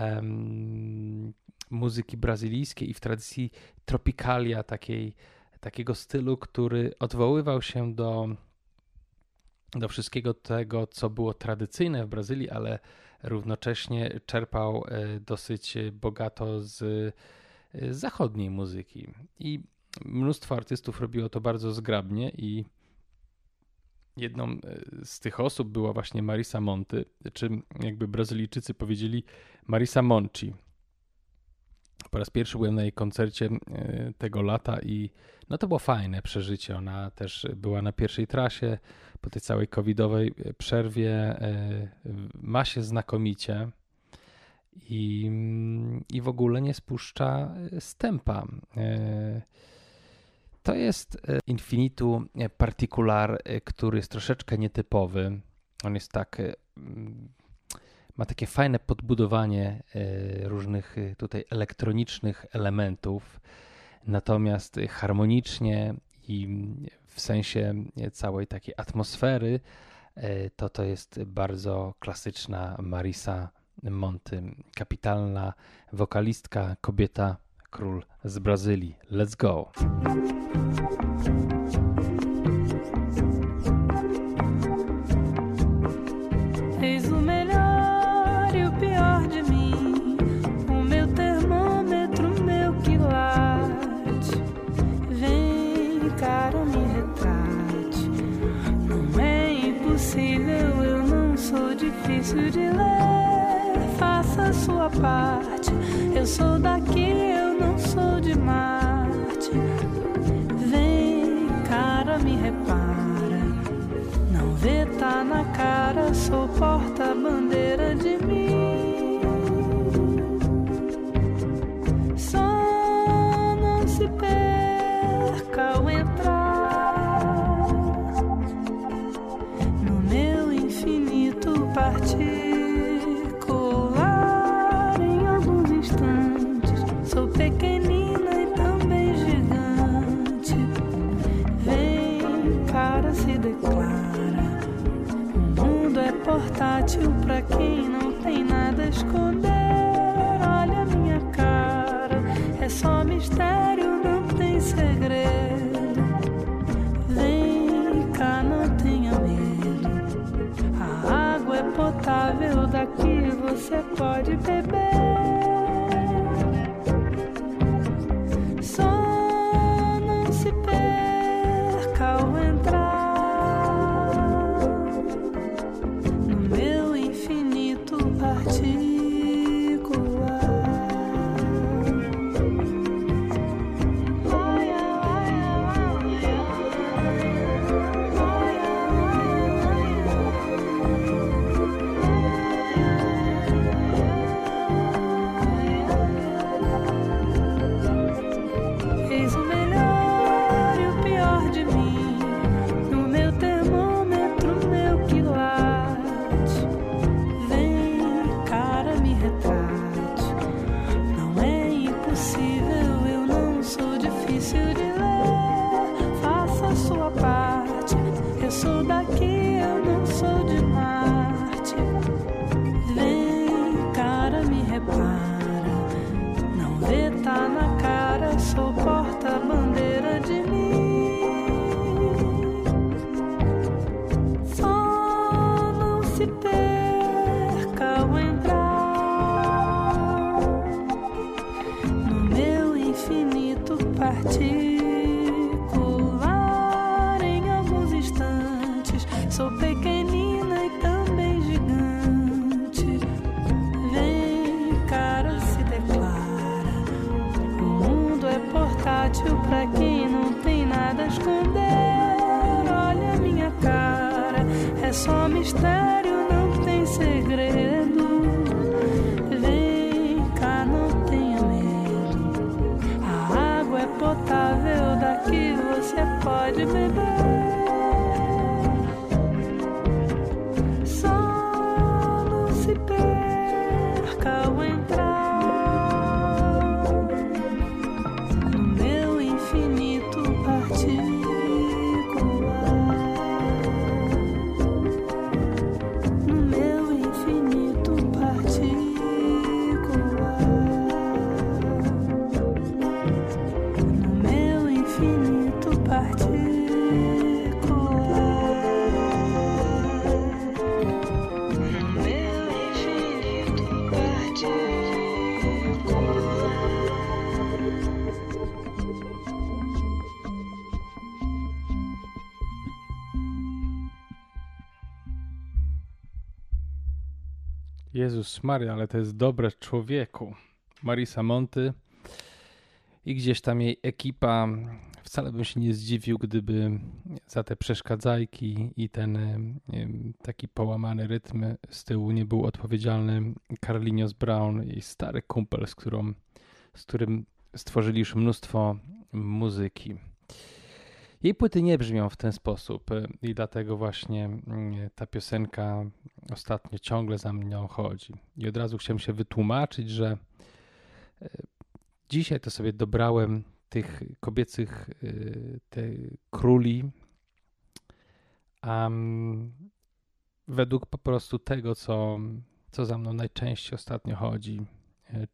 um, muzyki brazylijskiej i w tradycji tropikalia, takiej, takiego stylu, który odwoływał się do, do wszystkiego tego, co było tradycyjne w Brazylii, ale równocześnie czerpał e, dosyć bogato z zachodniej muzyki. I mnóstwo artystów robiło to bardzo zgrabnie i jedną y, z tych osób była właśnie Marisa Monty, czy jakby Brazylijczycy powiedzieli Marisa Monci. Po raz pierwszy byłem na jej koncercie y, tego lata i no to było fajne przeżycie. Ona też była na pierwszej trasie po tej całej covidowej przerwie. Ma się znakomicie i, i w ogóle nie spuszcza stępa. E, to jest e, Infinitu Particular, e, który jest troszeczkę nietypowy. On jest tak, ma takie fajne podbudowanie różnych tutaj elektronicznych elementów, natomiast harmonicznie i w sensie całej takiej atmosfery, to to jest bardzo klasyczna Marisa Monty, kapitalna wokalistka, kobieta, król z Brazylii. Let's go! difícil de ler a sua parte. Eu sou daqui, eu não sou de Marte. Vem, cara, me repara. Não vê, tá na cara, sou porta-bandeira portátil pra quem não tem nada a esconder. Olha minha cara, é só mistério, não tem segredo. Vem cá, não tenha medo. A água é potável, daqui você pode beber. particular em alguns instantes. Sou pequenina e também gigante. Vem, cara, se declara. O mundo é portátil para quem não tem nada a esconder. Olha a minha cara, é só mistério. I did my. Maria, ale to jest dobre człowieku. Marisa Monty i gdzieś tam jej ekipa. Wcale bym się nie zdziwił, gdyby za te przeszkadzajki i ten taki połamany rytm z tyłu nie był odpowiedzialny Carlinhos Brown, jej stary kumpel, z, którą, z którym stworzyli już mnóstwo muzyki. Jej płyty nie brzmią w ten sposób e, i dlatego właśnie mm, ta piosenka ostatnio ciągle za mną chodzi. I od razu chciałem się wytłumaczyć, że e, dzisiaj to sobie dobrałem tych kobiecych e, te króli um, według po prostu tego, co, co za mną najczęściej ostatnio chodzi,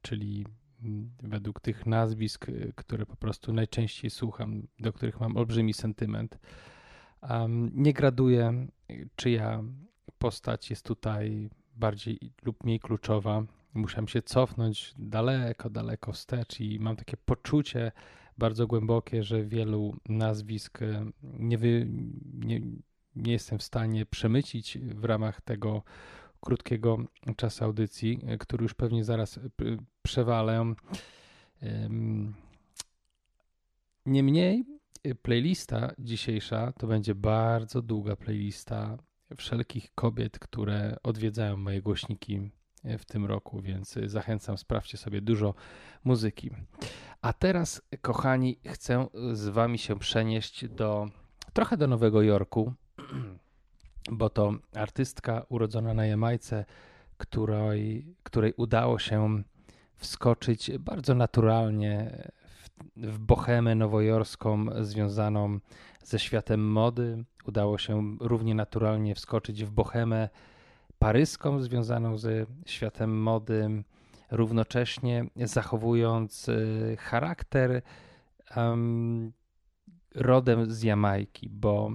czyli mm, według tych nazwisk, e, które po prostu najczęściej słucham, do których mam olbrzymi sentyment. Um, nie graduję, czyja postać jest tutaj bardziej lub mniej kluczowa. Musiałem się cofnąć daleko, daleko wstecz i mam takie poczucie bardzo głębokie, że wielu nazwisk e, nie, wy, nie, nie jestem w stanie przemycić w ramach tego krótkiego czasu audycji, e, który już pewnie zaraz p- przewalę. Em, Niemniej y, playlista dzisiejsza to będzie bardzo długa playlista wszelkich kobiet, które odwiedzają moje głośniki w tym roku, więc zachęcam, sprawdźcie sobie dużo muzyki. A teraz, kochani, chcę z wami się przenieść do trochę do Nowego Jorku, bo to artystka urodzona na Jamajce, której, której udało się wskoczyć bardzo naturalnie w, w bohemę nowojorską związaną ze światem mody. Udało się równie naturalnie wskoczyć w bohemę paryską związaną ze światem mody, równocześnie zachowując y, charakter em, rodem z Jamajki, bo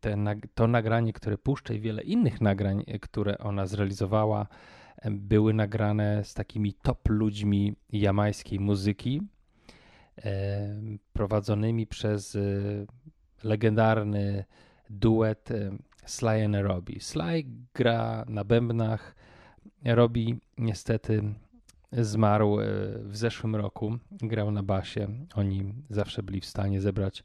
te, to nagranie, które puszczę i wiele innych nagrań, y, które ona zrealizowała, em, były nagrane z takimi top ludźmi jamajskiej muzyki, em, prowadzonymi przez legendarny duet Sly and Robbie. Sly gra na bębnach, Robbie niestety zmarł w zeszłym roku, grał na basie. Oni zawsze byli w stanie zebrać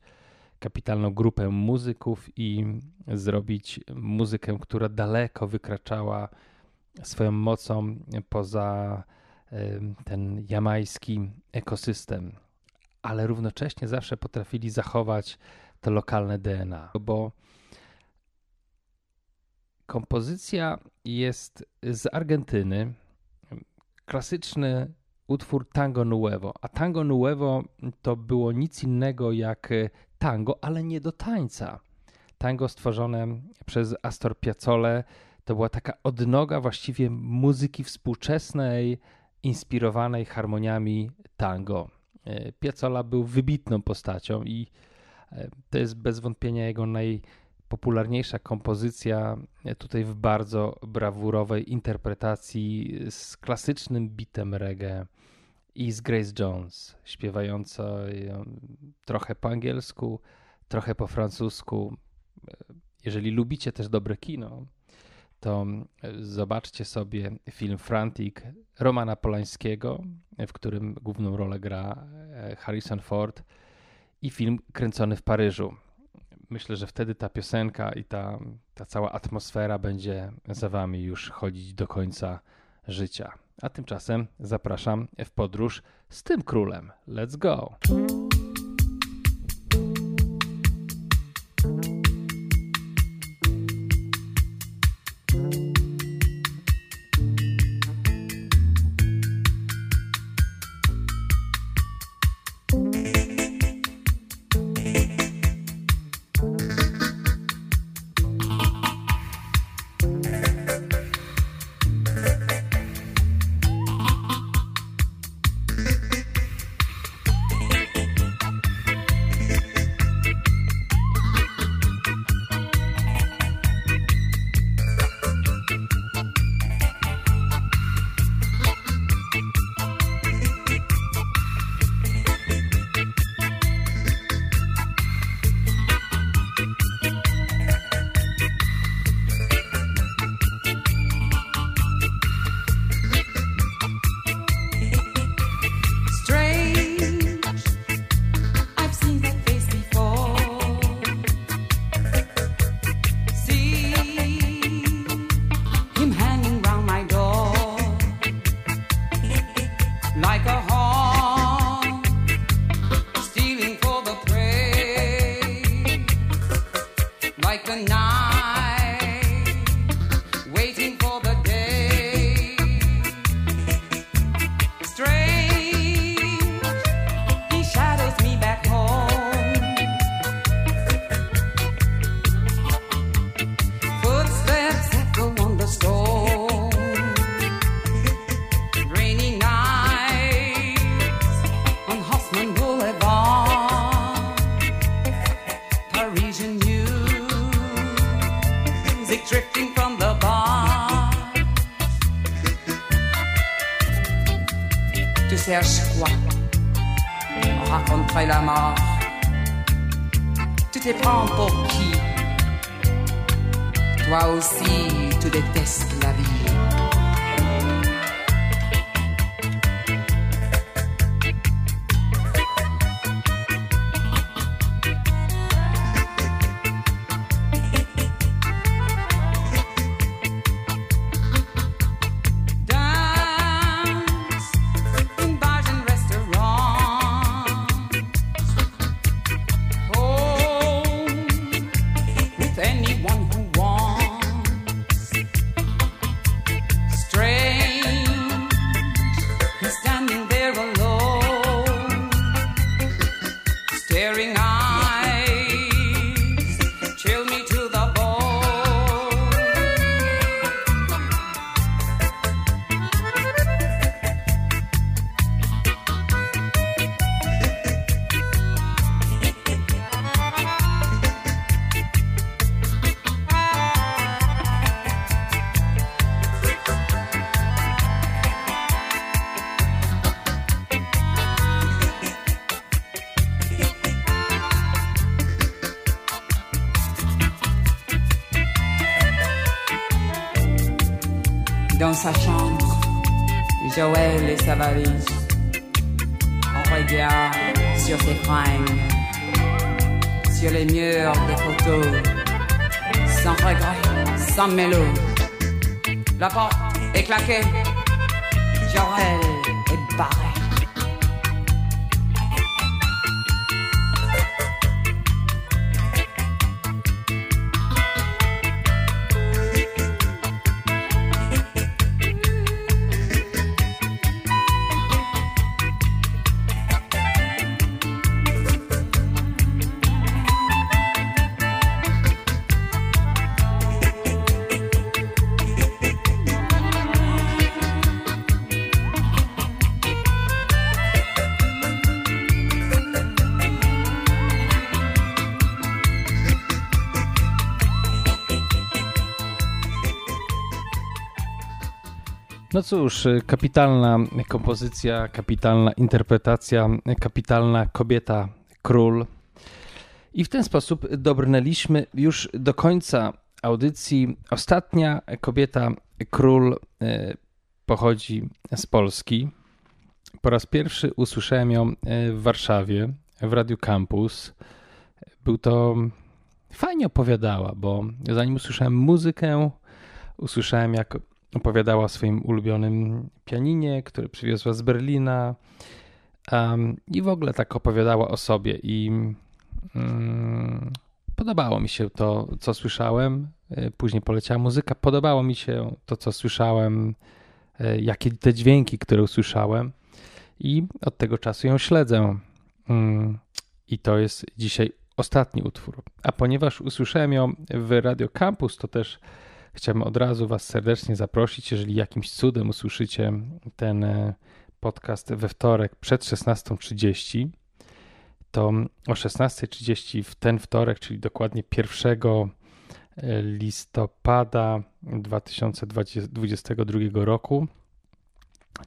kapitalną grupę muzyków i zrobić muzykę, która daleko wykraczała swoją mocą poza ten jamajski ekosystem, ale równocześnie zawsze potrafili zachować to lokalne DNA, bo kompozycja jest z Argentyny, klasyczny utwór Tango Nuevo, a Tango Nuevo to było nic innego jak tango, ale nie do tańca. Tango stworzone przez Astor Piazzolę to była taka odnoga właściwie muzyki współczesnej, inspirowanej harmoniami tango. E, Piazzolla był wybitną postacią i e, to jest bez wątpienia jego najpopularniejsza kompozycja tutaj w bardzo brawurowej interpretacji z klasycznym bitem reggae i z Grace Jones, śpiewająca ją trochę po angielsku, trochę po francusku. Jeżeli lubicie też dobre kino, to zobaczcie sobie film Frantic Romana Polańskiego, w którym główną rolę gra e, Harrison Ford i film kręcony w Paryżu. Myślę, że wtedy ta piosenka i ta, ta cała atmosfera będzie za wami już chodzić do końca życia. A tymczasem zapraszam w podróż z tym królem. Let's go! Tu te prends pour qui? Toi aussi, tu détestes la vie. Canary. No cóż, kapitalna kompozycja, kapitalna interpretacja, kapitalna kobieta, król. I w ten sposób dobrnęliśmy już do końca audycji. Ostatnia kobieta, król y, pochodzi z Polski. Po raz pierwszy usłyszałem ją y, w Warszawie, w Radiu Campus. Był to fajnie opowiadała, bo zanim usłyszałem muzykę, usłyszałem jak opowiadała o swoim ulubionym pianinie, które przywiozła z Berlina um, i w ogóle tak opowiadała o sobie i um, podobało mi się to, co słyszałem. E, później poleciała muzyka, podobało mi się to, co słyszałem, e, jakie te dźwięki, które usłyszałem i od tego czasu ją śledzę. Um, I to jest dzisiaj ostatni utwór. A ponieważ usłyszałem ją w Radio Campus, to też chciałbym od razu Was serdecznie zaprosić, jeżeli jakimś cudem usłyszycie ten e, podcast we wtorek przed 16.30, to o 16.30 w ten wtorek, czyli dokładnie 1 e, listopada 2022 roku,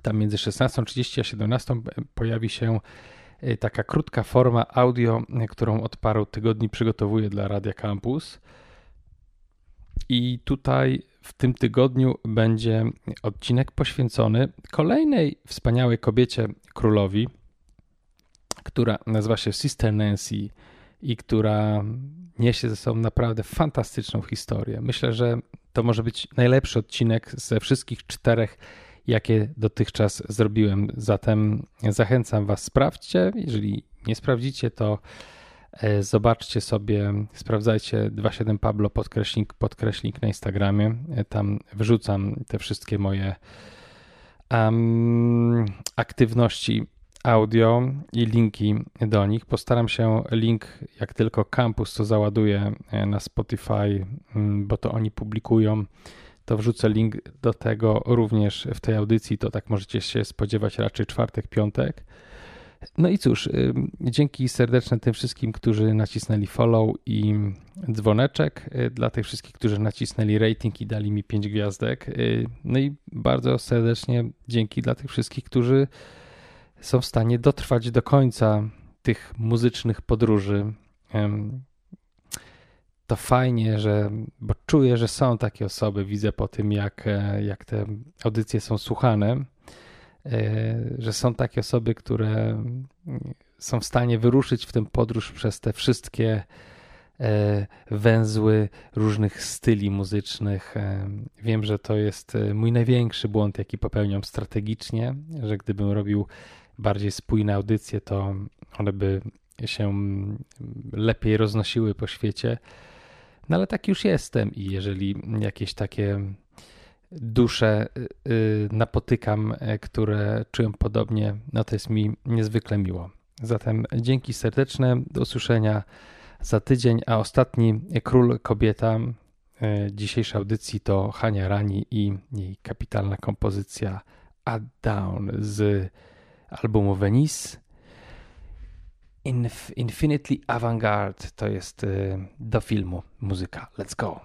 tam między 16.30 a 17 pojawi się e, taka krótka forma audio, którą od paru tygodni przygotowuję dla Radia Campus. I tutaj w tym tygodniu będzie odcinek poświęcony kolejnej wspaniałej kobiecie królowi, która nazywa się Sister Nancy i która niesie ze sobą naprawdę fantastyczną historię. Myślę, że to może być najlepszy odcinek ze wszystkich czterech, jakie dotychczas zrobiłem. Zatem zachęcam Was, sprawdźcie. Jeżeli nie sprawdzicie, to zobaczcie sobie, sprawdzajcie 27 Pablo podkreślnik, podkreślnik na Instagramie. E, tam wrzucam te wszystkie moje um, aktywności audio i linki do nich. Postaram się link, jak tylko campus to załaduje e, na Spotify, mm, bo to oni publikują, to wrzucę link do tego również w tej audycji. To tak możecie się spodziewać raczej czwartek, piątek. No i cóż, dzięki serdeczne tym wszystkim, którzy nacisnęli follow i dzwoneczek, y, dla tych wszystkich, którzy nacisnęli rating i dali mi 5 gwiazdek. Y, no i bardzo serdecznie dzięki dla tych wszystkich, którzy są w stanie dotrwać do końca tych muzycznych podróży. To fajnie, że, bo czuję, że są takie osoby, widzę po tym, jak, e, jak te audycje są słuchane że są takie osoby, które są w stanie wyruszyć w tę podróż przez te wszystkie e, węzły różnych styli muzycznych. E, wiem, że to jest mój największy błąd, jaki popełniam strategicznie, że gdybym robił bardziej spójne audycje, to one by się lepiej roznosiły po świecie. No ale tak już jestem i jeżeli jakieś takie dusze y, y, napotykam, e, które czują podobnie, no to jest mi niezwykle miło. Zatem dzięki serdeczne, do usłyszenia za tydzień, a ostatni król kobieta e, dzisiejszej audycji to Hania Rani i jej kapitalna kompozycja A Down z albumu Venice. Inf Infinitely Avantgarde to jest e, do filmu muzyka. Let's go.